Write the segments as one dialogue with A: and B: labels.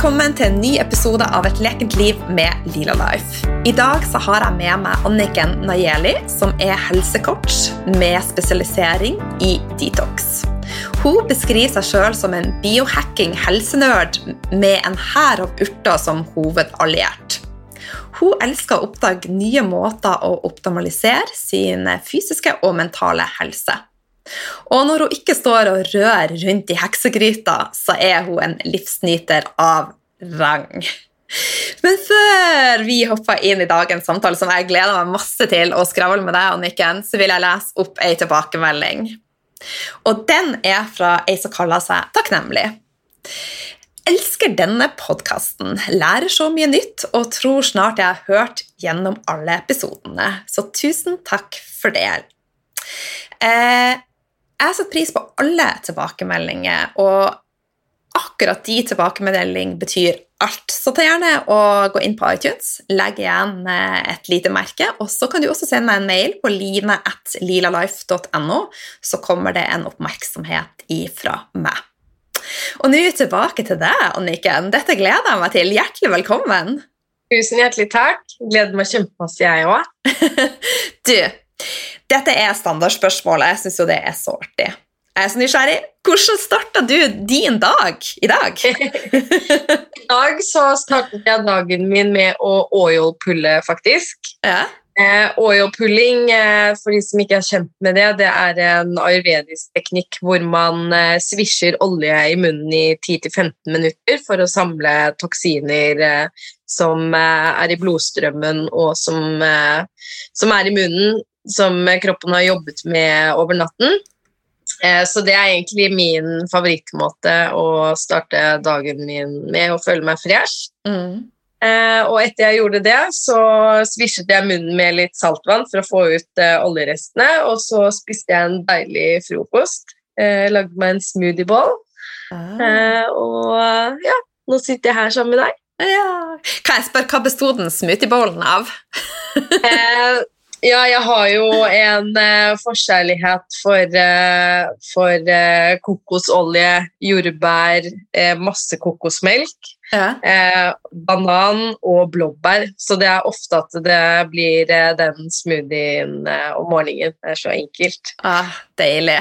A: Velkommen til en ny episode av Et lekent liv med Lila Life. I dag så har jeg med meg Anniken Nayeli, som er helsecoach med spesialisering i detox. Hun beskriver seg sjøl som en biohacking helsenerd med en hær av urter som hovedalliert. Hun elsker å oppdage nye måter å optimalisere sin fysiske og mentale helse. Og når hun ikke står og rører rundt i heksegryta, så er hun en livsnyter av rang. Men før vi hopper inn i dagens samtale, som jeg gleder meg masse til å skravle med deg, Anniken, så vil jeg lese opp ei tilbakemelding. Og den er fra ei som kaller seg Takknemlig. Elsker denne podkasten, lærer så mye nytt og tror snart jeg har hørt gjennom alle episodene. Så tusen takk for det. Eh, jeg setter pris på alle tilbakemeldinger, og akkurat de tilbakemeldingene betyr alt. Så ta gjerne og gå inn på iTunes, legg igjen eh, et lite merke, og så kan du også sende meg en mail på line.lilalife.no, så kommer det en oppmerksomhet ifra meg. Og nå tilbake til deg, Anniken. Dette gleder jeg meg til. Hjertelig velkommen.
B: Tusen hjertelig takk. Gleder meg kjempemasse, jeg òg.
A: du, dette er standardspørsmålet. Jeg syns jo det er så artig. Jeg er så nysgjerrig. Hvordan starta du din dag i dag?
B: I dag så startet jeg dagen min med å oil-pulle, faktisk.
A: Ja.
B: Eh, oil-pulling, eh, for de som ikke er kjent med det, det er en ayurvedisk teknikk hvor man eh, svisjer olje i munnen i 10-15 minutter for å samle toksiner eh, som eh, er i blodstrømmen og som, som er i munnen, som kroppen har jobbet med over natten. Eh, så det er egentlig min favorittmåte å starte dagen min med å føle meg fresh.
A: Mm.
B: Eh, og etter jeg gjorde det, så svisjet jeg munnen med litt saltvann for å få ut eh, oljerestene, og så spiste jeg en deilig frokost. lagde meg en smoothieball.
A: Ah.
B: og ja, nå sitter jeg her sammen med deg.
A: Ja. Kan jeg spørre, hva besto den smoothiebowlen av?
B: Ja, jeg har jo en eh, forkjærlighet for, eh, for eh, kokosolje, jordbær, eh, masse kokosmelk,
A: Ja.
B: eh, banan og blåbær. Så det er ofte at det blir eh, den smoothien om morgenen. Det er så enkelt.
A: Ah, deilig.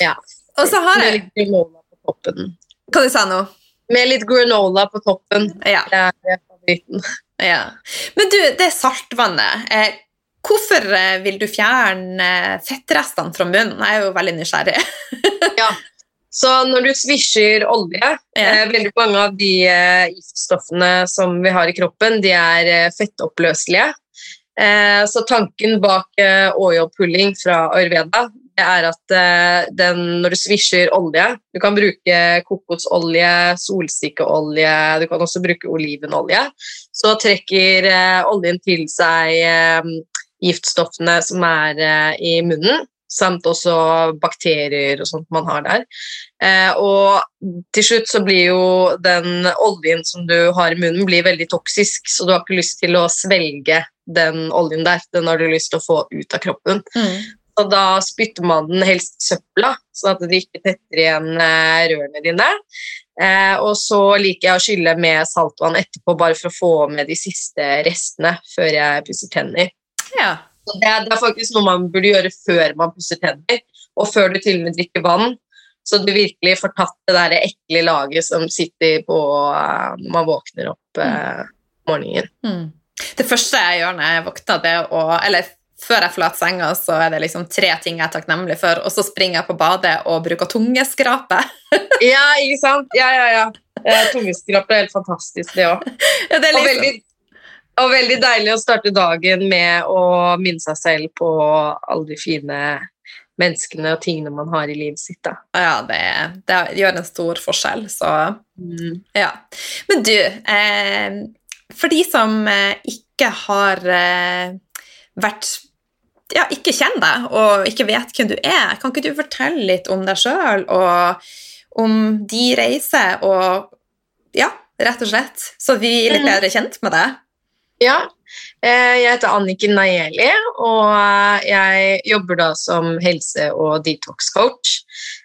B: Ja.
A: Og så har
B: Med
A: jeg
B: litt granola på toppen.
A: Hva du sa nå?
B: Med litt granola på toppen.
A: Ja.
B: Det er favoritten.
A: ja. Men du, det saltvannet. Hvorfor eh, vil du fjerne eh, fettrestene fra munnen? Jeg er jo veldig nysgjerrig.
B: Så når du svisjer olje
A: Ja.
B: eh, Veldig mange av de eh, giftstoffene som vi har i kroppen, de er fettoppløselige. Eh, så tanken bak eh, oil-pulling fra Ayurveda det er at den, når du svisjer olje Du kan bruke kokosolje, solsikkeolje, du kan også bruke olivenolje. Så trekker oljen til seg giftstoffene som er eh, i munnen, samt også bakterier og sånt man har der. Eh, og til slutt så blir jo den oljen som du har i munnen, blir veldig toksisk, så du har ikke lyst til å svelge den oljen der. Den har du lyst til å få ut av kroppen.
A: Mm.
B: Og da spytter man den helst i søpla, sånn at det ikke tetter igjen eh, rørene dine. Eh, og så liker jeg å skylle med saltvann etterpå, bare for å få med de siste restene før jeg pusser tenner.
A: Ja.
B: Det, det er faktisk noe man burde gjøre før man pusser tenner, og før du til og med drikker vann. Så du virkelig får tatt det der ekle laget som sitter på eh, når man våkner opp eh, om morgenen.
A: Mm. Det første jeg gjør når jeg våkner, det å Eller før jeg forlater senga, så er det liksom tre ting jeg er takknemlig for, og så springer jeg på badet og bruker tungeskrape.
B: Ja, ikke sant? Ja, ja, ja. Tungeskrape er helt fantastisk, det òg.
A: Ja, liksom...
B: Og, veldig, og veldig deilig å starte dagen med å minne seg selv på alle de fine menneskene og tingene man har i livet sitt. Da.
A: ja, det, det gjør en stor forskjell, så ja. Men du, eh, for de som eh, ikke har eh, vært ja, ikke kjenner deg og ikke vet hvem du er, kan ikke du fortelle litt om deg sjøl og om de reiser og Ja, rett og slett, så vi er litt
B: Mhm.
A: bedre kjent med deg?
B: Ja, eh, jeg heter Anniken Nayeli, og eh, jeg jobber da som helse- og detox-coach.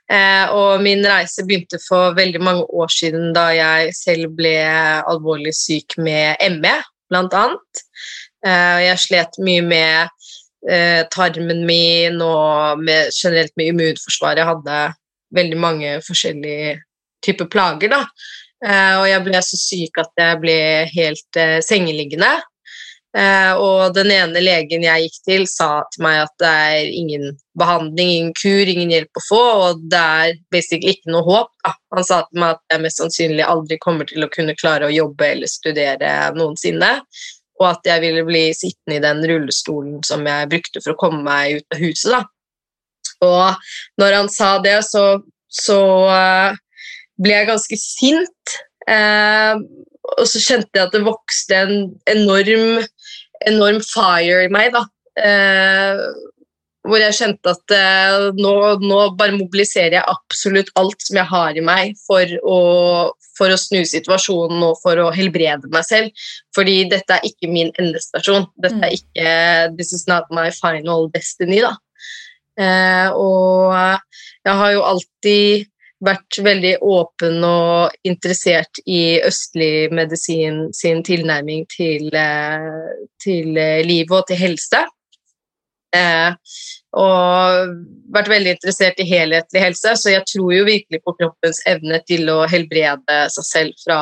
B: Eh, og min reise begynte for veldig mange år siden da jeg selv ble alvorlig syk med ME, blant annet. Jeg slet mye med tarmen min og med, generelt med immunforsvaret. Jeg hadde veldig mange forskjellige typer plager, da. Eh, og jeg ble så syk at jeg ble helt eh, sengeliggende. Eh, og den ene legen jeg gikk til, sa til meg at det er ingen behandling, ingen kur, ingen hjelp å få, og det er basically ikke noe håp. Da. Han sa til meg at jeg mest sannsynlig aldri kommer til å kunne klare å jobbe eller studere noensinne, og at jeg ville bli sittende i den rullestolen som jeg brukte for å komme meg ut av huset. Da. Og når han sa det, så, så ble jeg ganske sint. Eh, og så kjente jeg at det vokste en enorm enorm fire i meg, da. Eh, hvor jeg kjente at eh, nå, nå, bare mobiliserer jeg absolutt alt som jeg har i meg for å, for å snu situasjonen og for å helbrede meg selv. Fordi dette er ikke min endestasjon. Dette er mm. ikke This is not my final destiny, da. Eh, og jeg har jo alltid vært veldig åpen og interessert i østlig medisin sin tilnærming til, eh, til eh, livet og til helse. Eh, og vært veldig interessert i helhetlig helse, så jeg tror jo virkelig på kroppens evne til å helbrede seg selv fra,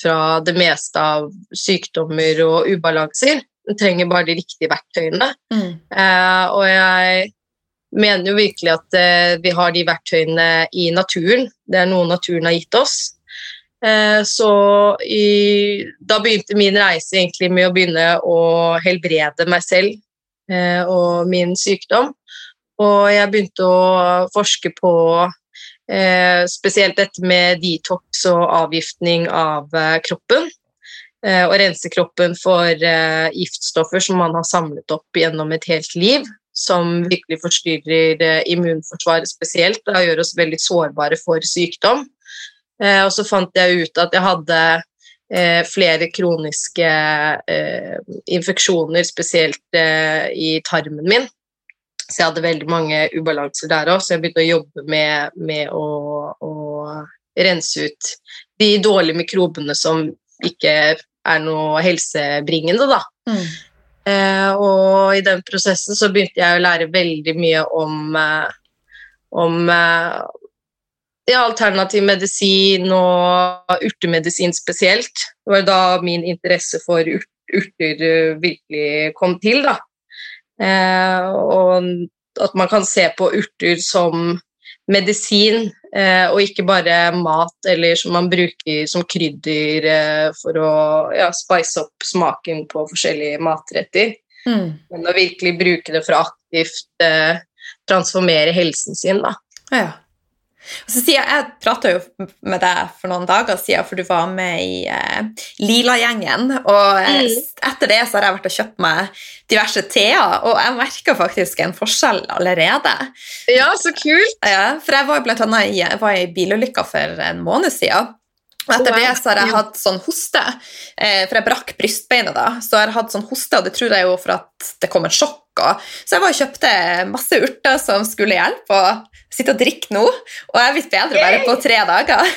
B: fra det meste av sykdommer og ubalanser. Den trenger bare de riktige verktøyene. Mm. Eh, og jeg mener jo virkelig at eh, vi har de verktøyene i naturen. Det er noe naturen har gitt oss. Eh, så i, da begynte min reise egentlig med å begynne å helbrede meg selv eh, og min sykdom. Og jeg begynte å forske på spesielt dette med detox og avgiftning av kroppen. Og rense kroppen for giftstoffer som man har samlet opp gjennom et helt liv som virkelig forstyrrer eh, immunforsvaret spesielt og gjør oss veldig sårbare for sykdom. Eh, og så fant jeg ut at jeg hadde eh, flere kroniske infeksjoner, spesielt i tarmen min. Så jeg hadde veldig mange ubalanser der òg, så jeg begynte å jobbe med, med å, å, rense ut de dårlige mikrobene som ikke er noe helsebringende, da. Mm. Eh, og i den prosessen så begynte jeg å lære veldig mye om, eh, om eh, ja, alternativ medisin og urtemedisin spesielt. Det var da min interesse for urt, urter virkelig kom til. da. Og at man kan se på urter som medisin, eh, og ikke bare mat eller som man bruker som krydder eh, for å ja, spice opp smaken på forskjellige matretter. Mm. Men å virkelig bruke det for aktivt eh, transformere helsen sin, da.
A: Ja. Og så sier Jeg jeg prata jo med deg for noen dager siden, for du var med i eh, Lila-gjengen. Og eh, mm. etter det så har jeg vært og kjøpt meg diverse teer, og jeg merker faktisk en forskjell allerede.
B: Ja, så kult!
A: Ja, for jeg var blant annet i, var i bilulykka for en måned siden. Og etter det så har jeg hatt sånn hoste, eh, for jeg brakk brystbeinet da. Så jeg har hatt sånn hoste, og det tror jeg jo for at det kom et sjokk. Så jeg bare kjøpte masse urter som skulle hjelpe, og sitte og drikke nå, og jeg er blitt bedre bare på tre dager.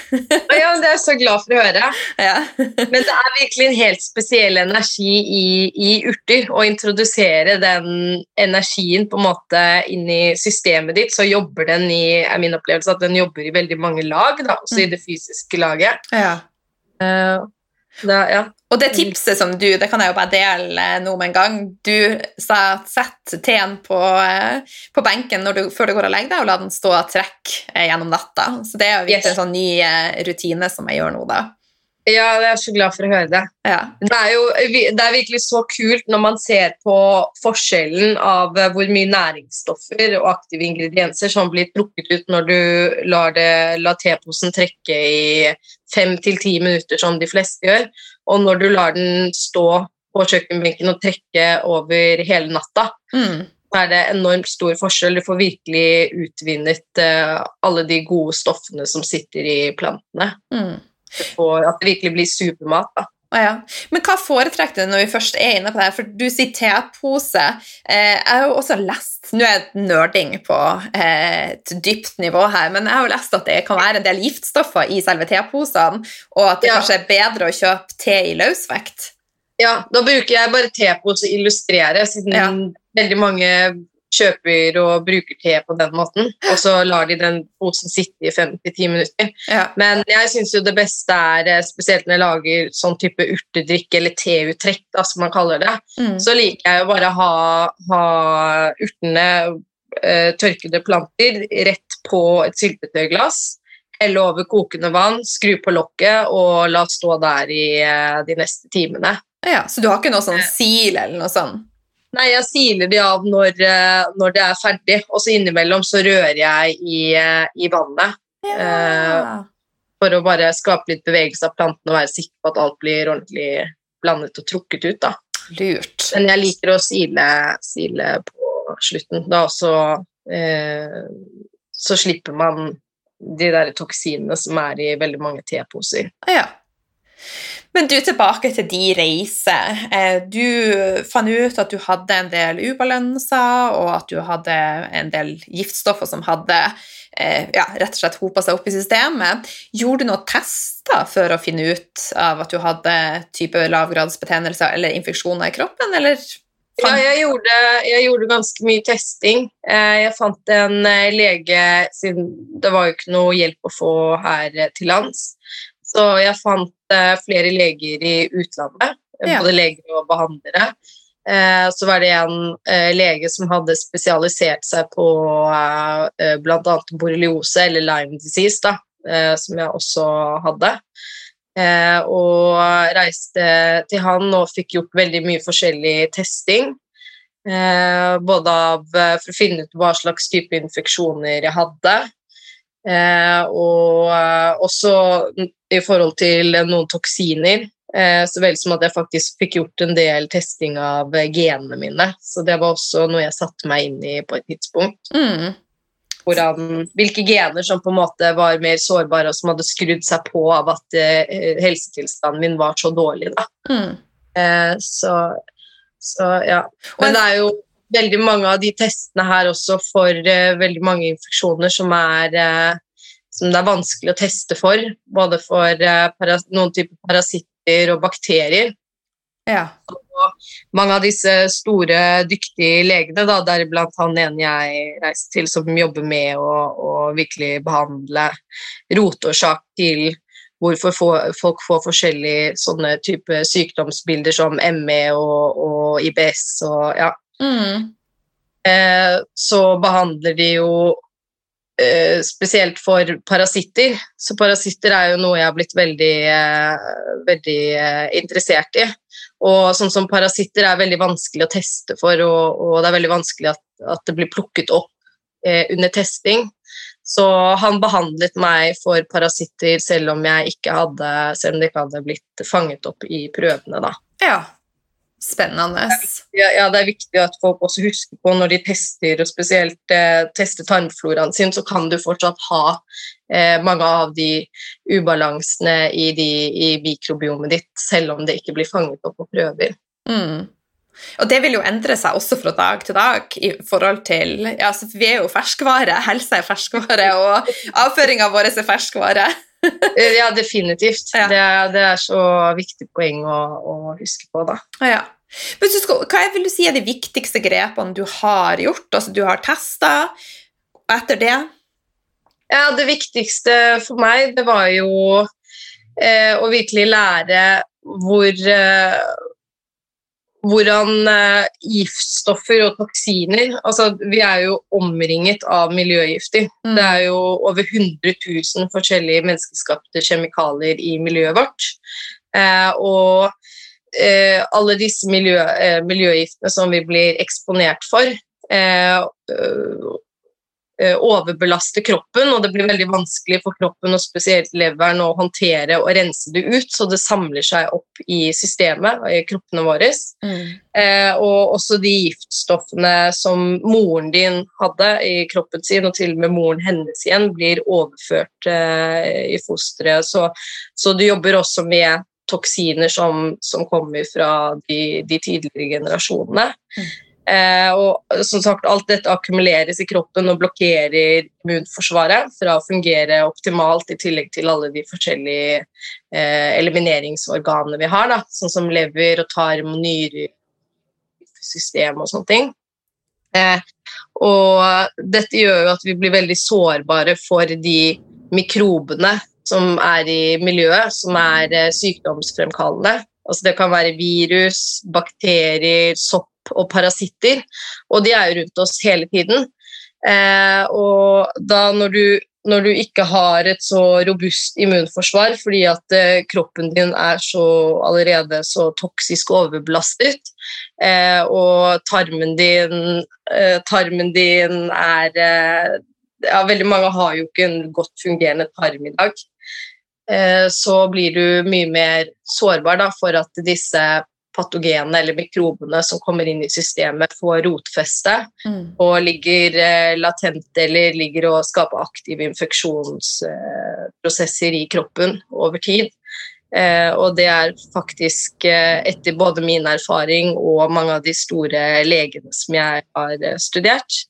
B: ja, Det er jeg så glad for å høre. Ja. men det er virkelig en helt spesiell energi i, i, urter. Å introdusere den energien på en måte inn i systemet ditt, så jobber den i er min opplevelse at den jobber i veldig mange lag, da, også i mm. det fysiske laget. Ja. Uh,
A: da, ja. Og det tipset som du Det kan jeg jo bare dele nå med en gang. Du sa sett teen på, eh, på benken du, før du går og legger deg, og la den stå og trekke eh, gjennom natta. Så det er jo yes. en sånn ny eh, rutine som jeg gjør nå, da.
B: Ja, jeg er så glad for å høre det. Ja. Det, er jo, det er virkelig så kult når man ser på forskjellen av hvor mye næringsstoffer og aktive ingredienser som blir trukket ut når du lar, det, lar teposen trekke i fem til ti minutter, som de fleste gjør, og når du lar den stå på kjøkkenbenken og trekke over hele natta. Mm. Så er det enormt stor forskjell. Du får virkelig utvinnet uh, alle de gode stoffene som sitter i plantene. Mm. Får, at det virkelig blir supermat. da.
A: Ah, ja. Men hva foretrekker du når vi først er inne på det? For du sier tepose. Eh, jeg har jo også lest Nå er jeg nerding på eh, et dypt nivå her, men jeg har jo lest at det kan være en del giftstoffer i selve teposene, og at det
B: Ja.
A: kanskje er bedre å kjøpe te i løsvekt.
B: Ja, da bruker jeg bare tepose å illustrere, siden
A: Ja.
B: veldig mange kjøper og bruker te på den måten, og så lar de den posen sitte i 5-10 minutter.
A: Ja.
B: Men jeg syns jo det beste er, eh, spesielt når jeg lager sånn type urtedrikk eller teuttrekk, da, som man kaller det,
A: Mm.
B: så liker jeg jo bare ha, ha urtene, eh, tørkede planter, rett på et syltetøyglass. Helle over kokende vann, skru på lokket og la stå der i eh, de neste timene.
A: ja. Så du har ikke noe sånn sil eller noe sånt?
B: Nei, jeg siler de av når, eh, når det er ferdig, og så innimellom så rører jeg i, eh, i vannet
A: Ja.
B: for å bare skape litt bevegelse av plantene og være sikker på at alt blir ordentlig blandet og trukket ut. da.
A: Lurt.
B: Men jeg liker å sile, sile på slutten. Da også eh, så slipper man de der toksinene som er i veldig mange teposer.
A: Ja. Men du, tilbake til de reiser. Eh, Du fant ut at du hadde en del ubalanser, og at du hadde en del giftstoffer som hadde eh, ja, rett og slett hopa seg opp i systemet. Gjorde du noen tester for å finne ut av at du hadde type lavgradsbetennelser eller infeksjoner i kroppen, eller?
B: Ja, jeg gjorde, jeg gjorde ganske mye testing. Eh, Jeg fant en lege siden det var jo ikke noe hjelp å få her til lands. Så jeg fant eh, flere leger i utlandet, eh,
A: Ja.
B: både leger og behandlere. Eh, Så var det en eh, lege som hadde spesialisert seg på eh, bl.a. borreliose, eller Lyme disease, da, eh, som jeg også hadde. Eh, og reiste til han og fikk gjort veldig mye forskjellig testing. Eh, både av, eh, for å finne ut hva slags type infeksjoner jeg hadde, eh, og eh, også i forhold til noen toksiner. Eh, så vel som at jeg faktisk fikk gjort en del testing av eh, genene mine. Så det var også noe jeg satte meg inn i på et tidspunkt
A: Mm.
B: hvordan, hvilke gener som på en måte var mer sårbare, og som hadde skrudd seg på av at eh, helsetilstanden min var så dårlig. Da.
A: Mm.
B: Eh, så, så ja. Men det er jo veldig mange av de testene her også for uh, veldig mange infeksjoner som er uh, som det er vanskelig å teste for, både for uh, noen typer parasitter og bakterier
A: Ja.
B: mange av disse store, dyktige legene, da, deriblant han ene jeg reiste til, som jobber med å, å virkelig behandle roteårsak til hvorfor folk får forskjellige sånne type sykdomsbilder som ME og, og IBS og ja.
A: Mm.
B: Eh, så behandler de jo eh, spesielt for parasitter. Så parasitter er jo noe jeg har blitt veldig, eh, veldig interessert i. Og sånn som parasitter er veldig vanskelig å teste for, og, og det er veldig vanskelig at, at det blir plukket opp eh, under testing. Så han behandlet meg for parasitter selv om, jeg ikke hadde, selv om det ikke hadde blitt fanget opp i prøvene. Da.
A: ja. Spennende.
B: Ja, ja, det er viktig at folk også husker på når de tester, og spesielt eh, tester tarmfloraen sin, så kan du fortsatt ha eh, mange av de ubalansene i, de, i mikrobiomet ditt, selv om det ikke blir fanget opp på prøver.
A: Mm. Og det vil jo endre seg også fra dag til dag i forhold til ja, altså, Vi er jo ferskvare, helse er ferskvare, og avføringa vår er ferskvare.
B: Eh, Ja, definitivt.
A: Ja.
B: Det, det er så viktig poeng å, å huske på, da.
A: Ja. Men så skal, hva vil du si er de viktigste grepene du har gjort? Altså, du har testa, og etter det
B: Ja, det viktigste for meg, det var jo eh, å virkelig lære hvor eh, hvordan eh, giftstoffer og toksiner altså Vi er jo omringet av miljøgifter.
A: Mm.
B: Det er jo over 100 000 forskjellige menneskeskapte kjemikalier i miljøet vårt. Eh, og eh, alle disse miljø, eh, miljøgiftene som vi blir eksponert for, eh, overbelaster kroppen, og det blir veldig vanskelig for kroppen, og spesielt leveren, å håndtere og rense det ut, så det samler seg opp i systemet, i kroppene våre. Eh, og også de giftstoffene som moren din hadde i kroppen sin, og til og med moren hennes igjen, blir overført eh, i fosteret. Så, så du jobber også med toksiner som, som kommer fra de, de tidligere generasjonene. Mm. Eh, og som sagt, Alt dette akkumuleres i kroppen og blokkerer immunforsvaret fra å fungere optimalt, i tillegg til alle de forskjellige eh, elimineringsorganene vi har, da, sånn som lever og tarm og nyrer, og sånne ting. Eh, og dette gjør jo at vi blir veldig sårbare for de mikrobene som er i miljøet, som er eh, sykdomsfremkallende. Altså det kan være virus, bakterier, sopp og parasitter, og de er jo rundt oss hele tiden. Eh, og da når du, når du, ikke har et så robust immunforsvar fordi at eh, kroppen din er så allerede så toksisk overbelastet, eh, og tarmen din, tarmen din er ja, Veldig mange har jo ikke en godt fungerende tarm i dag. Så blir du mye mer sårbar da, for at disse patogenene eller mikrobene som kommer inn i systemet, får rotfeste mm. og ligger eh, latent eller ligger og skaper aktive infeksjonsprosesser i kroppen over tid. Eh, og det er faktisk, eh, etter både min erfaring og mange av de store legene som jeg har eh, studert,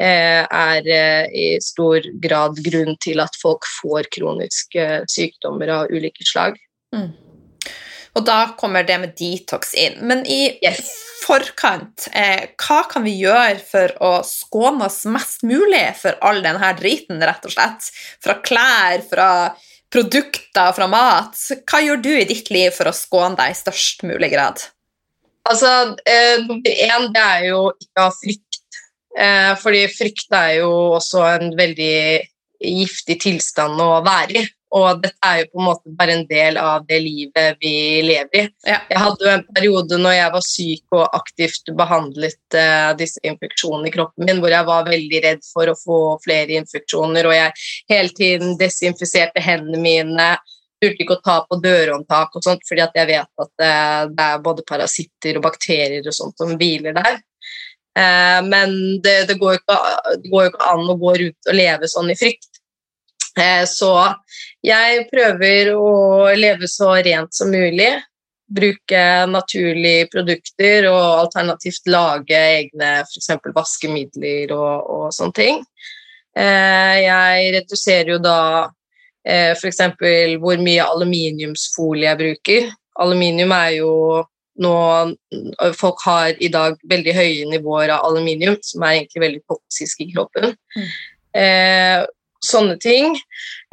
B: eh, er eh, i stor grad grunn til at folk får kroniske sykdommer av ulike slag. Mm.
A: Og da kommer det med detox inn. Men i yes. forkant, eh, hva kan vi gjøre for å skåne oss mest mulig for all denne driten, rett og slett? Fra klær, fra produkter, fra mat. Hva gjør du i ditt liv for å skåne deg i størst mulig grad?
B: Altså, eh, én, det er jo ikke å ha frykt. Eh, fordi frykt er jo også en veldig giftig tilstand å være i. Og dette er jo på en måte bare en del av det livet vi lever i. Ja. Jeg hadde jo en periode når jeg var syk og aktivt behandlet uh, disse infeksjonene i kroppen min, hvor jeg var veldig redd for å få flere infeksjoner, og jeg hele tiden desinfiserte hendene mine. Turte ikke å ta på dørhåndtak og sånt, fordi jeg vet at det, uh, det er både parasitter og bakterier og sånt som hviler der. Uh, men det, det, går ikke, det går jo ikke an å gå rundt og leve sånn i frykt. Eh, så jeg prøver å leve så rent som mulig. Bruke naturlige produkter og alternativt lage egne f.eks. vaskemidler og, og, sånne ting. Eh, jeg reduserer jo da eh, f.eks. hvor mye aluminiumsfolie jeg bruker. Aluminium er jo nå Folk har i dag veldig høye nivåer av aluminium, som er egentlig veldig toksisk i kroppen. Mm. Eh, sånne ting.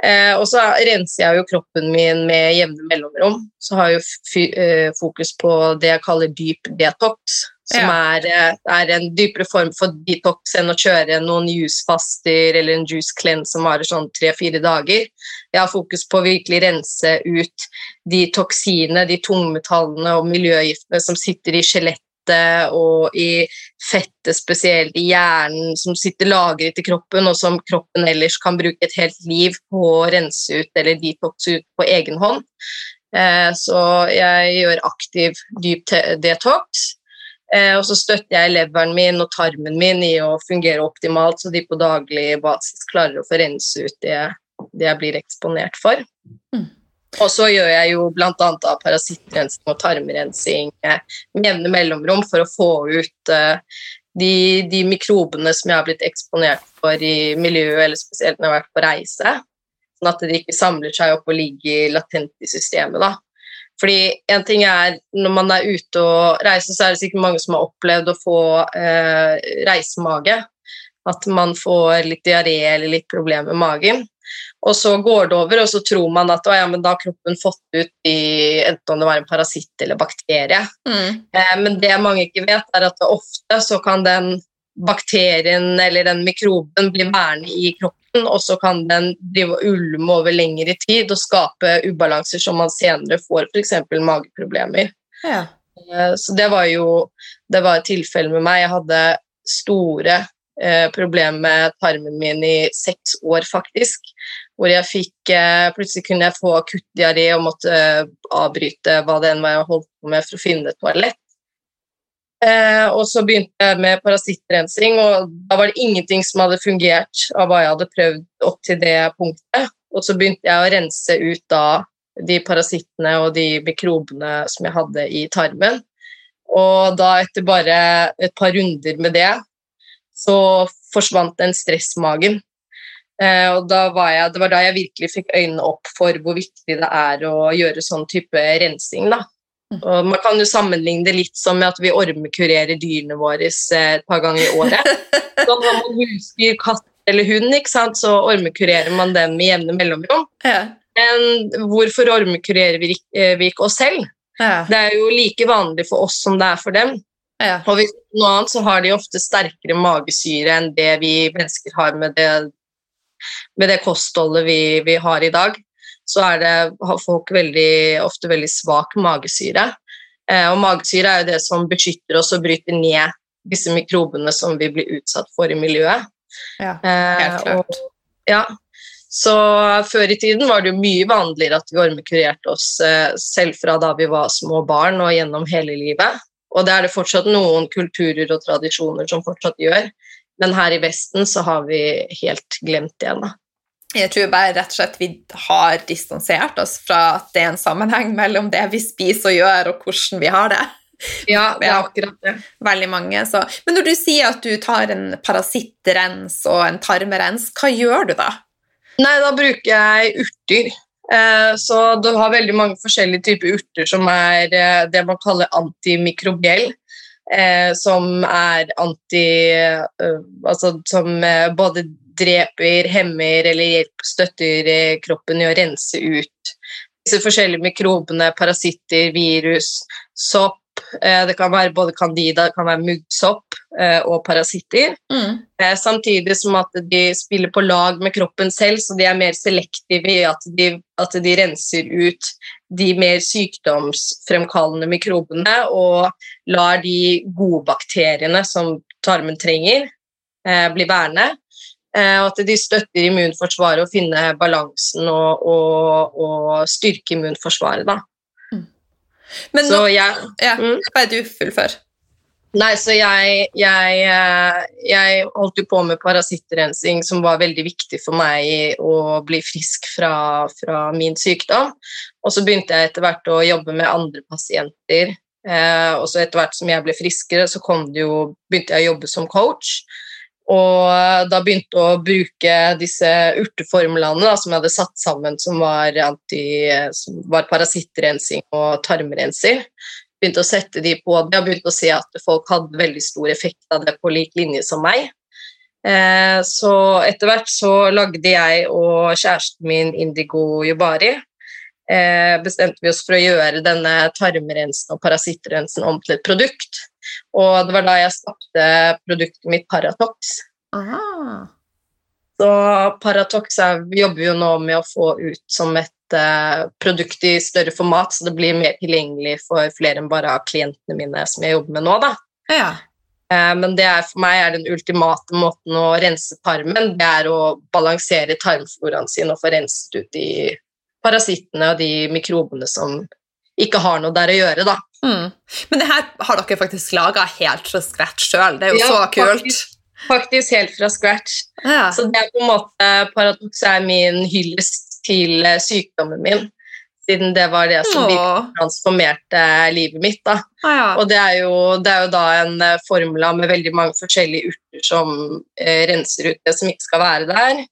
B: Eh, og så renser jeg jo kroppen min med jevne mellomrom. Så har jeg jo eh, fokus på det jeg kaller dyp detox, som ja. er, eh, er, en dypere form for detox enn å kjøre noen juicefaster eller en juice cleanse som varer sånn tre-fire dager. Jeg har fokus på å virkelig rense ut de toksinene, de tungmetallene og miljøgiftene som sitter i skjelettet og i fettet spesielt i hjernen som sitter lagret i kroppen, og som kroppen ellers kan bruke et helt liv på å rense ut eller detoxe ut på egen hånd. Eh, så jeg gjør aktiv dyp detox. Eh, og så støtter jeg leveren min og tarmen min i å fungere optimalt, så de på daglig basis klarer å få rense ut det, det jeg blir eksponert for. Mm. Og så gjør jeg jo bl.a. parasittrensing og tarmrensing med jevne mellomrom for å få ut uh, de, de, mikrobene som jeg har blitt eksponert for i miljøet, eller spesielt når jeg har vært på reise. Sånn at de ikke samler seg opp og ligger latent i systemet. da. Fordi en ting er, Når man er ute og reiser, så er det sikkert mange som har opplevd å få eh, reisemage. At man får litt diaré eller litt problemer med magen. Og så går det over, og så tror man at ja, da har kroppen fått ut i, enten om det var en parasitt eller bakterie. Mm. Eh, men det mange ikke vet, er at ofte så kan den bakterien eller den mikroben bli værende i kroppen, og så kan den drive og ulme over lengre tid og skape ubalanser som man senere får f.eks. mageproblemer. Ja. Eh, så det var jo det var et tilfelle med meg. Jeg hadde store eh, problemer med tarmen min i seks år, faktisk hvor jeg fikk eh, Plutselig kunne jeg få akutt diaré og måtte eh, avbryte hva det enn var jeg holdt på med for å finne et toalett. Og så begynte jeg med parasittrensing, og da var det ingenting som hadde fungert av hva jeg hadde prøvd opp til det punktet. Og så begynte jeg å rense ut da de parasittene og de mikrobene som jeg hadde i tarmen. Og da, etter bare et par runder med det, så forsvant den stressmagen. Eh, og var jeg, det var da jeg virkelig fikk øynene opp for hvor viktig det er å gjøre sånn type rensing. da. Mm. Og man kan jo sammenligne det litt som at vi ormekurerer dyrene våre eh, et par ganger i året. Sånn har man husdyr, katt eller hund, så ormekurerer man dem med jevne mellomrom. Ja. Men hvorfor ormekurerer vi, eh, vi ikke oss selv? Ja. Det er jo like vanlig for oss som det er for dem. Ja. Og hvis noe annet så har de ofte sterkere magesyre enn det vi mennesker har med det, med det kostholdet vi, vi har i dag så det, har folk veldig, ofte veldig svak magesyre. Eh, og magesyre er jo det som beskytter oss og bryter ned disse mikrobene som vi blir utsatt for i miljøet.
A: Ja, helt eh, klart.
B: Og, ja. Så før i tiden var det jo mye vanligere at vi ormekurerte oss eh, selv fra da vi var små barn og gjennom hele livet. Og det er det fortsatt noen kulturer og tradisjoner som fortsatt gjør. Men her i Vesten så har vi helt glemt det. ennå.
A: Jeg tror bare rett og slett vi har distansert oss fra at det er en sammenheng mellom det vi spiser og gjør, og hvordan vi har det.
B: Ja, det er akkurat det.
A: Veldig mange. Så. Men når du sier at du tar en parasittrens og en tarmerens, hva gjør du da?
B: Nei, da bruker jeg urter. Eh, så du har veldig mange forskjellige typer urter som er eh, det man kaller antimikrobiell. Eh, som er anti Altså som både dreper, hemmer eller hjelper, støtter kroppen i å rense ut disse forskjellige mikrobene, parasitter, virus, sopp. Det kan være både candida, det kan være muggsopp og parasitter. Mm. Samtidig som at de spiller på lag med kroppen selv, så de er mer selektive i at de, at de renser ut de mer sykdomsfremkallende mikrobene og lar de gode bakteriene som tarmen trenger, bli værende. Eh, og at de støtter immunforsvaret og finner balansen og, og, og styrke immunforsvaret. Da. Mm.
A: Men nå, så ja, mm. ble du fullfør.
B: Nei, så jeg, jeg, eh, jeg, holdt jo på med parasittrensing, som var veldig viktig for meg å bli frisk fra, fra min sykdom. Og så begynte jeg etter hvert å jobbe med andre pasienter. Eh, og så etter hvert som jeg ble friskere, så jo, begynte jeg å jobbe som coach. Og da begynte jeg å bruke disse urteformlene da, som jeg hadde satt sammen, som var, anti, som var parasittrensing og tarmrensing. Begynte å sette de på det og begynte å se at folk hadde veldig stor effekt av det på lik linje som meg. Eh, så etter hvert så lagde jeg og kjæresten min Indigo Yubari eh, bestemte vi oss for å gjøre denne tarmrensen og parasittrensen om til et produkt. Og det var da jeg skapte produktet mitt Paratox. Aha. Så Paratox er, jobber jo nå med å få ut som et uh, produkt i større format, så det blir mer tilgjengelig for flere enn bare klientene mine som jeg jobber med nå. da.
A: Ja.
B: Uh, men det er, for meg er den ultimate måten å rense tarmen det er å balansere tarmfloraen sin og få renset ut de parasittene og de mikrobene som ikke har noe der å gjøre, da.
A: Mm. Men det her har dere faktisk laga helt fra scratch sjøl. Det er jo ja, så kult.
B: Faktisk, faktisk, helt fra scratch. Ja. Så det er på en måte Paradoks er min hyllest til eh, sykdommen min. Siden det var det som transformerte livet mitt. Da.
A: Ah, ja.
B: Og det er, jo, det er, jo, da en eh, formula med veldig mange forskjellige urter som eh, renser ut det som ikke skal være der.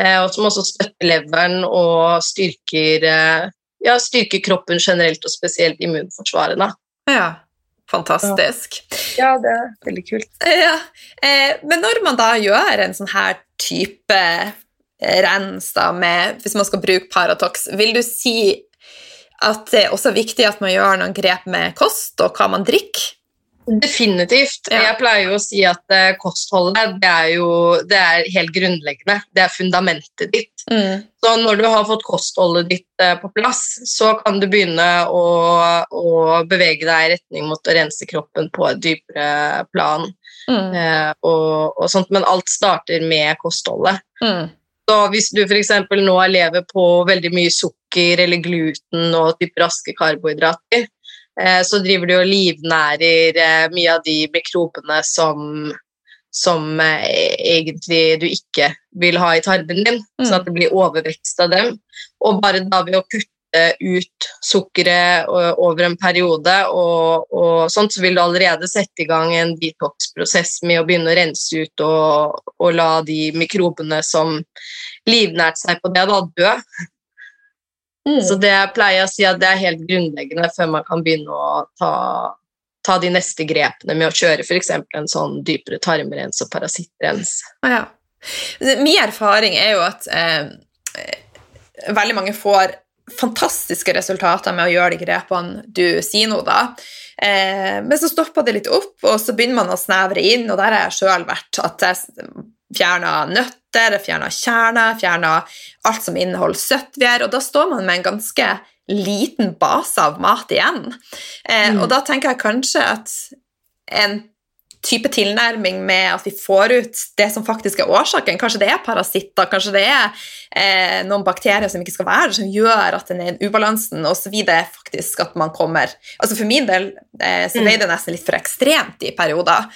B: Eh, og som også støtter leveren og styrker eh, ja, styrker kroppen generelt, og spesielt immunforsvaret. Da.
A: Ja, fantastisk.
B: Ja, det er veldig kult.
A: Ja. Eh, men når man da gjør en sånn her type rens, da, med, hvis man skal bruke Paratox, vil du si at det er også viktig at man gjør noen grep med kost og hva man drikker?
B: Definitivt. Ja. Jeg pleier jo å si at uh, kostholdet det er jo det er helt grunnleggende. Det er fundamentet ditt.
A: Mm.
B: Så når du har fått kostholdet ditt uh, på plass, så kan du begynne å, å, bevege deg i retning mot å rense kroppen på et dypere plan.
A: Mm.
B: Eh, og, og, sånt. Men alt starter med kostholdet.
A: Mm.
B: Så hvis du f.eks. nå lever på veldig mye sukker eller gluten og type raske karbohydrater, Eh, så driver du og livnærer eh, mye av de mikrobene som, som eh, egentlig du ikke vil ha i tarmen din, mm. sånn at det blir overvekst av dem. Og bare da ved å kutte ut sukkeret over en periode, og, og sånt, så vil du allerede sette i gang en detox-prosess med å begynne å rense ut og, og la de mikrobene som livnært seg på det, da, dø. Mm. Så det pleier jeg å si at det er helt grunnleggende før man kan begynne å ta, ta de neste grepene med å kjøre f.eks. en sånn dypere tarmrens og parasittrens.
A: Ja. Min erfaring er jo at eh, veldig mange får fantastiske resultater med å gjøre de grepene du sier nå, da. Eh, men så stopper det litt opp, og så begynner man å snevre inn, og der har jeg sjøl vært. At jeg fjerna nøtter, fjerna kjerner, fjerna alt som inneholder søtvier, og da står man med en ganske liten base av mat igjen. Eh, mm. Og da tenker jeg kanskje at en type tilnærming med at vi får ut det som faktisk er årsaken. Kanskje det er parasitter, kanskje det er eh, noen bakterier som ikke skal være der, som gjør at den ubalansen, videre faktisk at man kommer Altså For min del eh, så ble mm. det nesten litt for ekstremt i perioder.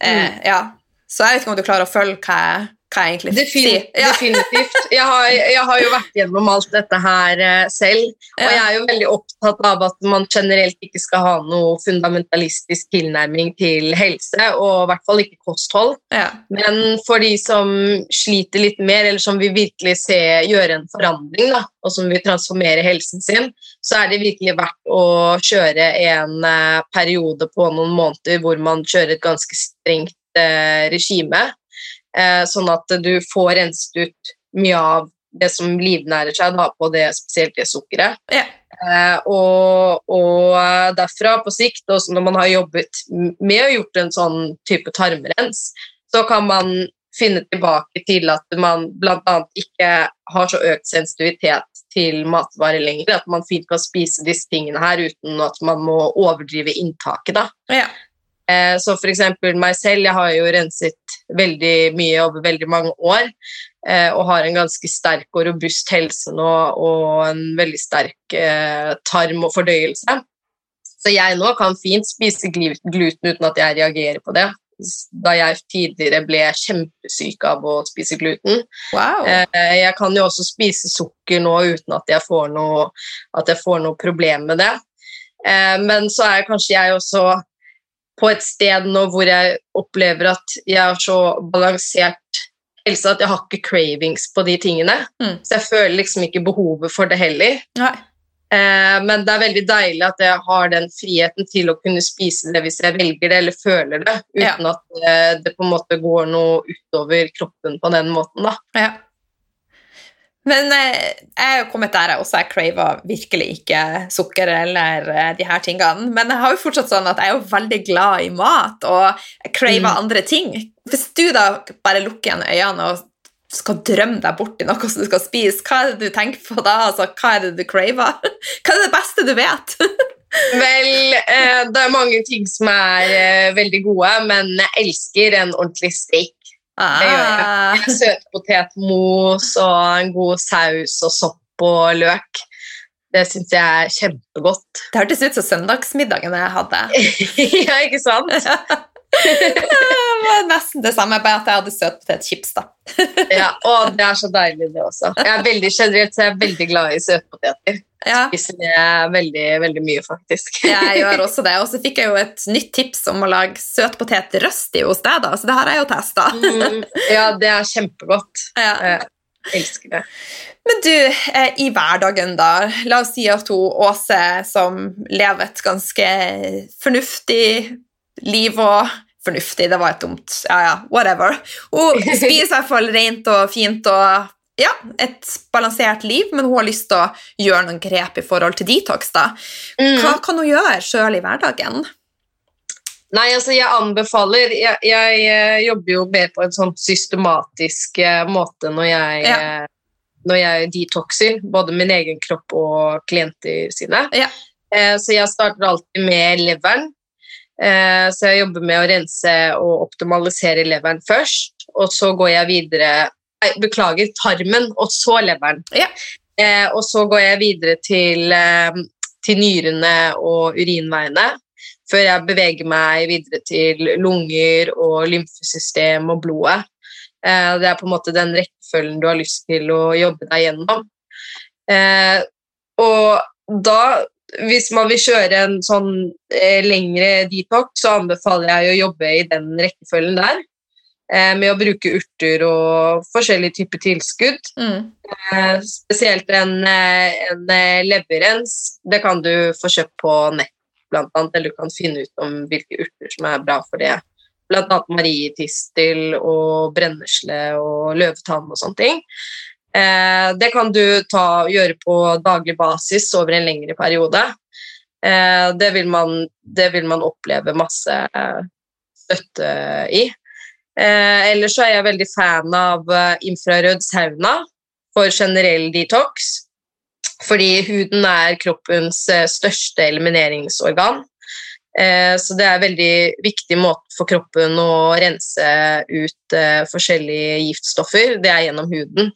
A: Eh, mm. ja. Så jeg vet ikke om du klarer å følge hva jeg hva jeg egentlig
B: Defin si. Ja. Definitivt. Jeg har, jeg har, jo vært gjennom alt dette her uh, selv. Og jeg er jo veldig opptatt av at man generelt ikke skal ha noe fundamentalistisk tilnærming til helse, og i hvert fall ikke kosthold.
A: Ja.
B: Men for de som sliter litt mer, eller som vil virkelig se, gjøre en forandring, da, og som vil transformere helsen sin, så er det virkelig verdt å kjøre en uh, periode på noen måneder hvor man kjører et ganske strengt uh, regime Eh, sånn at du får renset ut mye av det som livnærer seg da, på det spesielt det sukkeret.
A: Ja.
B: Eh, og, og, derfra på sikt, også når man har jobbet med å gjort en sånn type tarmrens, så kan man finne tilbake til at man bl.a. ikke har så økt sensitivitet til matvarer lenger. At man fint kan spise disse tingene her uten at man må overdrive inntaket. da.
A: Ja.
B: Eh, så for eksempel meg selv, jeg har jo renset veldig mye over veldig mange år. Eh, og har en ganske sterk og robust helse nå og en veldig sterk eh, tarm og fordøyelse. Så jeg nå kan fint spise gluten uten at jeg reagerer på det. Da jeg tidligere ble kjempesyk av å spise gluten.
A: Wow.
B: Jeg kan jo også spise sukker nå uten at jeg får noe, at jeg får noe problem med det. Men så er kanskje jeg også på et sted nå hvor jeg opplever at jeg har så balansert helse at jeg har ikke cravings på de tingene. Mm. Så jeg føler liksom ikke behovet for det heller. Eh, men det er veldig deilig at jeg har den friheten til å kunne spise det hvis jeg velger det eller føler det, uten ja. at eh, det på en måte går noe utover kroppen på den måten. da.
A: Ja. Men eh, jeg er jo kommet der jeg også jeg craver virkelig ikke sukker eller eh, de her tingene. Men jeg har jo fortsatt sånn at jeg er jo veldig glad i mat, og jeg craver mm. andre ting. Hvis du da bare lukker igjen øynene og skal drømme deg bort i noe som du skal spise, hva er det du tenker på da? Altså, hva er det du craver? Hva er det beste du vet?
B: Vel, eh, det er mange ting som er eh, veldig gode, men jeg elsker en ordentlig steak.
A: Ah. Det gjør jeg.
B: Ah. Søtpotetmos og en god saus og sopp og løk. Det syns jeg er kjempegodt.
A: Det hørtes ut som søndagsmiddagen jeg hadde.
B: ja, ikke sant?
A: det var nesten det samme, bare at jeg hadde søtpotetchips. da.
B: ja, og det er så deilig, det også. Jeg er veldig generelt så jeg er veldig glad i søtpoteter.
A: Ja.
B: Spiser det veldig, veldig mye, faktisk.
A: jeg gjør også det. Og så fikk jeg jo et nytt tips om å lage søtpotet røsti hos deg, da, så det har jeg jo testa.
B: mm, ja, det er kjempegodt.
A: Ja.
B: Jeg elsker det.
A: Men du, eh, i hverdagen, da. La oss si at hun Åse, som lever et ganske fornuftig liv og Fornuftig, det var et dumt Ja, ja, whatever. Hun spiser i hvert fall rent og fint og ja, et balansert liv, men hun har lyst til å gjøre noen grep i forhold til detox. da. Mm. Hva kan hun gjøre sjøl i hverdagen?
B: Nei, altså jeg anbefaler Jeg, jeg eh, jobber jo mer på en sånn systematisk uh, måte når jeg, ja. uh, når jeg detoxer, både min egen kropp og klienter sine.
A: Ja.
B: Så jeg starter alltid med leveren. så jeg jobber med å rense og optimalisere leveren først, og så går jeg videre Beklager, tarmen, og så leveren.
A: Ja.
B: Eh, og så går jeg videre til, eh, til, nyrene og urinveiene, før jeg beveger meg videre til lunger og lymfesystem og blodet. Eh, det er på en måte den rekkefølgen du har lyst til å jobbe deg gjennom. Eh, og da, hvis man vil kjøre en sånn eh, lengre detox, så anbefaler jeg å jobbe i den rekkefølgen der. Eh, med å bruke urter og forskjellige typer tilskudd.
A: Mm.
B: Eh, spesielt en, eh, en leverrens. Det kan du få kjøpt på nett, blant annet, eller du kan finne ut om hvilke urter som er bra for det. Blant annet marietistel og brennesle og løvetann og sånne ting. Det kan du ta, gjøre på daglig basis over en lengre periode. Det, vil man, det vil man oppleve masse støtte i. Eh, ellers så er jeg veldig fan av eh, infrarød sauna for generell detox. Fordi huden er kroppens eh, største elimineringsorgan. Eh, Så det er en veldig viktig måte for kroppen å rense ut forskjellige giftstoffer. Det er gjennom huden.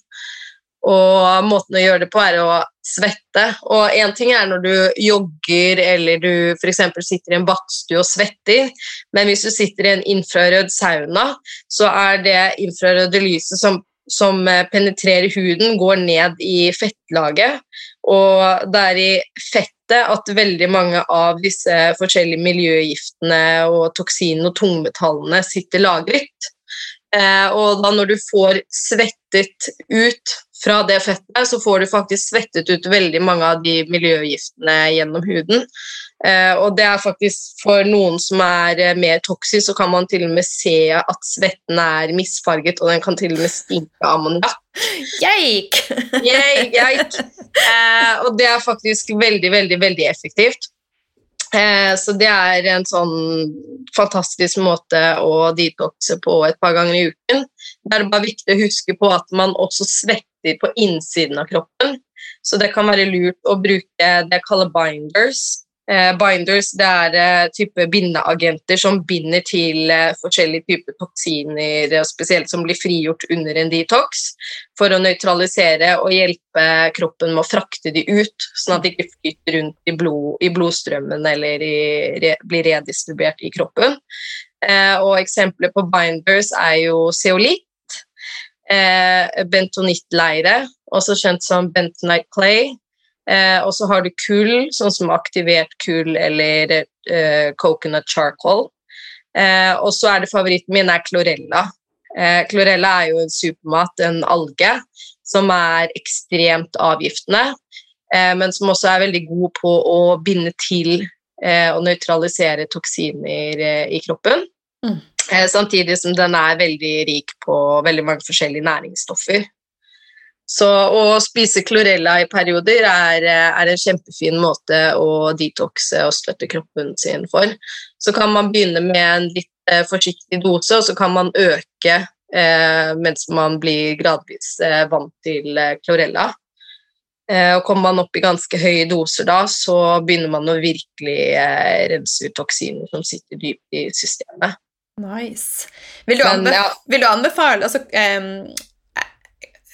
B: Og måten å gjøre det på er å svette. Og én ting er når du jogger eller du f.eks. sitter i en badstue og svetter, men hvis du sitter i en infrarød sauna, så er det infrarøde lyset som, som eh, penetrerer huden, går ned i fettlaget. Og det er i fettet at veldig mange av disse forskjellige miljøgiftene og toksinene og tungmetallene sitter lagret. Eh, og da når du får svettet ut fra det fettet, så får du faktisk svettet ut veldig mange av de miljøgiftene gjennom huden. Eh, og det er faktisk for noen som er eh, mer toksisk, så kan man til og med se at svetten er misfarget, og den kan til og med stinke ammoniakk.
A: Geik!
B: Geik, geik. Eh, og det er faktisk veldig, veldig, veldig effektivt. Eh, så det er en sånn fantastisk måte å detoxe på et par ganger i uken. Det er bare viktig å huske på at man også svetter på innsiden av kroppen. Så det kan være lurt å bruke det jeg kaller binders. Eh, binders det er eh, type bindeagenter som binder til eh, forskjellige typer toksiner, spesielt som blir frigjort under en detox, for å nøytralisere og hjelpe kroppen med å frakte de ut, sånn at de ikke flyter rundt i, blod, i blodstrømmen eller i, re, blir redistribuert i kroppen. Og eksempler på binders er jo zeolitt, bentonittleire, også kjent som bentonite clay. Eh, og så har du kull, sånn som aktivert kull eller eh, coconut charcoal. Eh, og så er det favoritten min er chlorella. Eh, chlorella er jo en supermat, en alge, som er ekstremt avgiftende, eh, men som også er veldig god på å binde til eh, og nøytralisere toksiner i kroppen.
A: Mm.
B: Eh, samtidig som den er veldig rik på veldig mange forskjellige næringsstoffer. Så å spise chlorella i perioder er, er en kjempefin måte å detoxe og støtte kroppen sin for. Så kan man begynne med en litt eh, forsiktig dose, og så kan man øke eh, mens man blir gradvis eh, vant til eh, chlorella. Eh, og kommer man opp i ganske høye doser da, så begynner man å virkelig eh, rense ut toksiner som sitter dypt i systemet.
A: Nice. Vil du,
B: Men,
A: anbe
B: ja.
A: vil du anbefale altså,